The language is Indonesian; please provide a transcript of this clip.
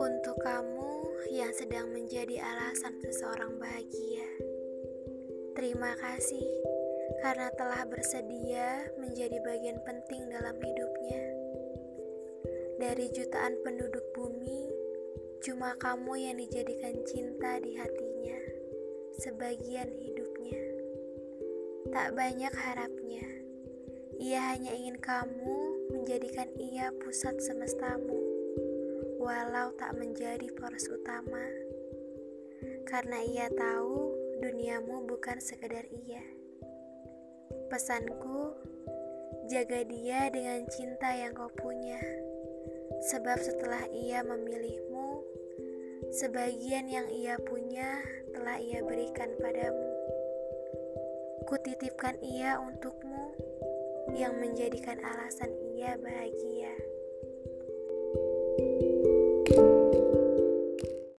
Untuk kamu yang sedang menjadi alasan seseorang bahagia, terima kasih karena telah bersedia menjadi bagian penting dalam hidupnya. Dari jutaan penduduk bumi, cuma kamu yang dijadikan cinta di hatinya, sebagian hidupnya. Tak banyak harapnya, ia hanya ingin kamu menjadikan ia pusat semestamu, walau tak menjadi poros utama. Karena ia tahu duniamu bukan sekedar ia. Pesanku, jaga dia dengan cinta yang kau punya. Sebab setelah ia memilihmu, sebagian yang ia punya telah ia berikan padamu. Kutitipkan ia untukmu yang menjadikan alasan ia bahagia.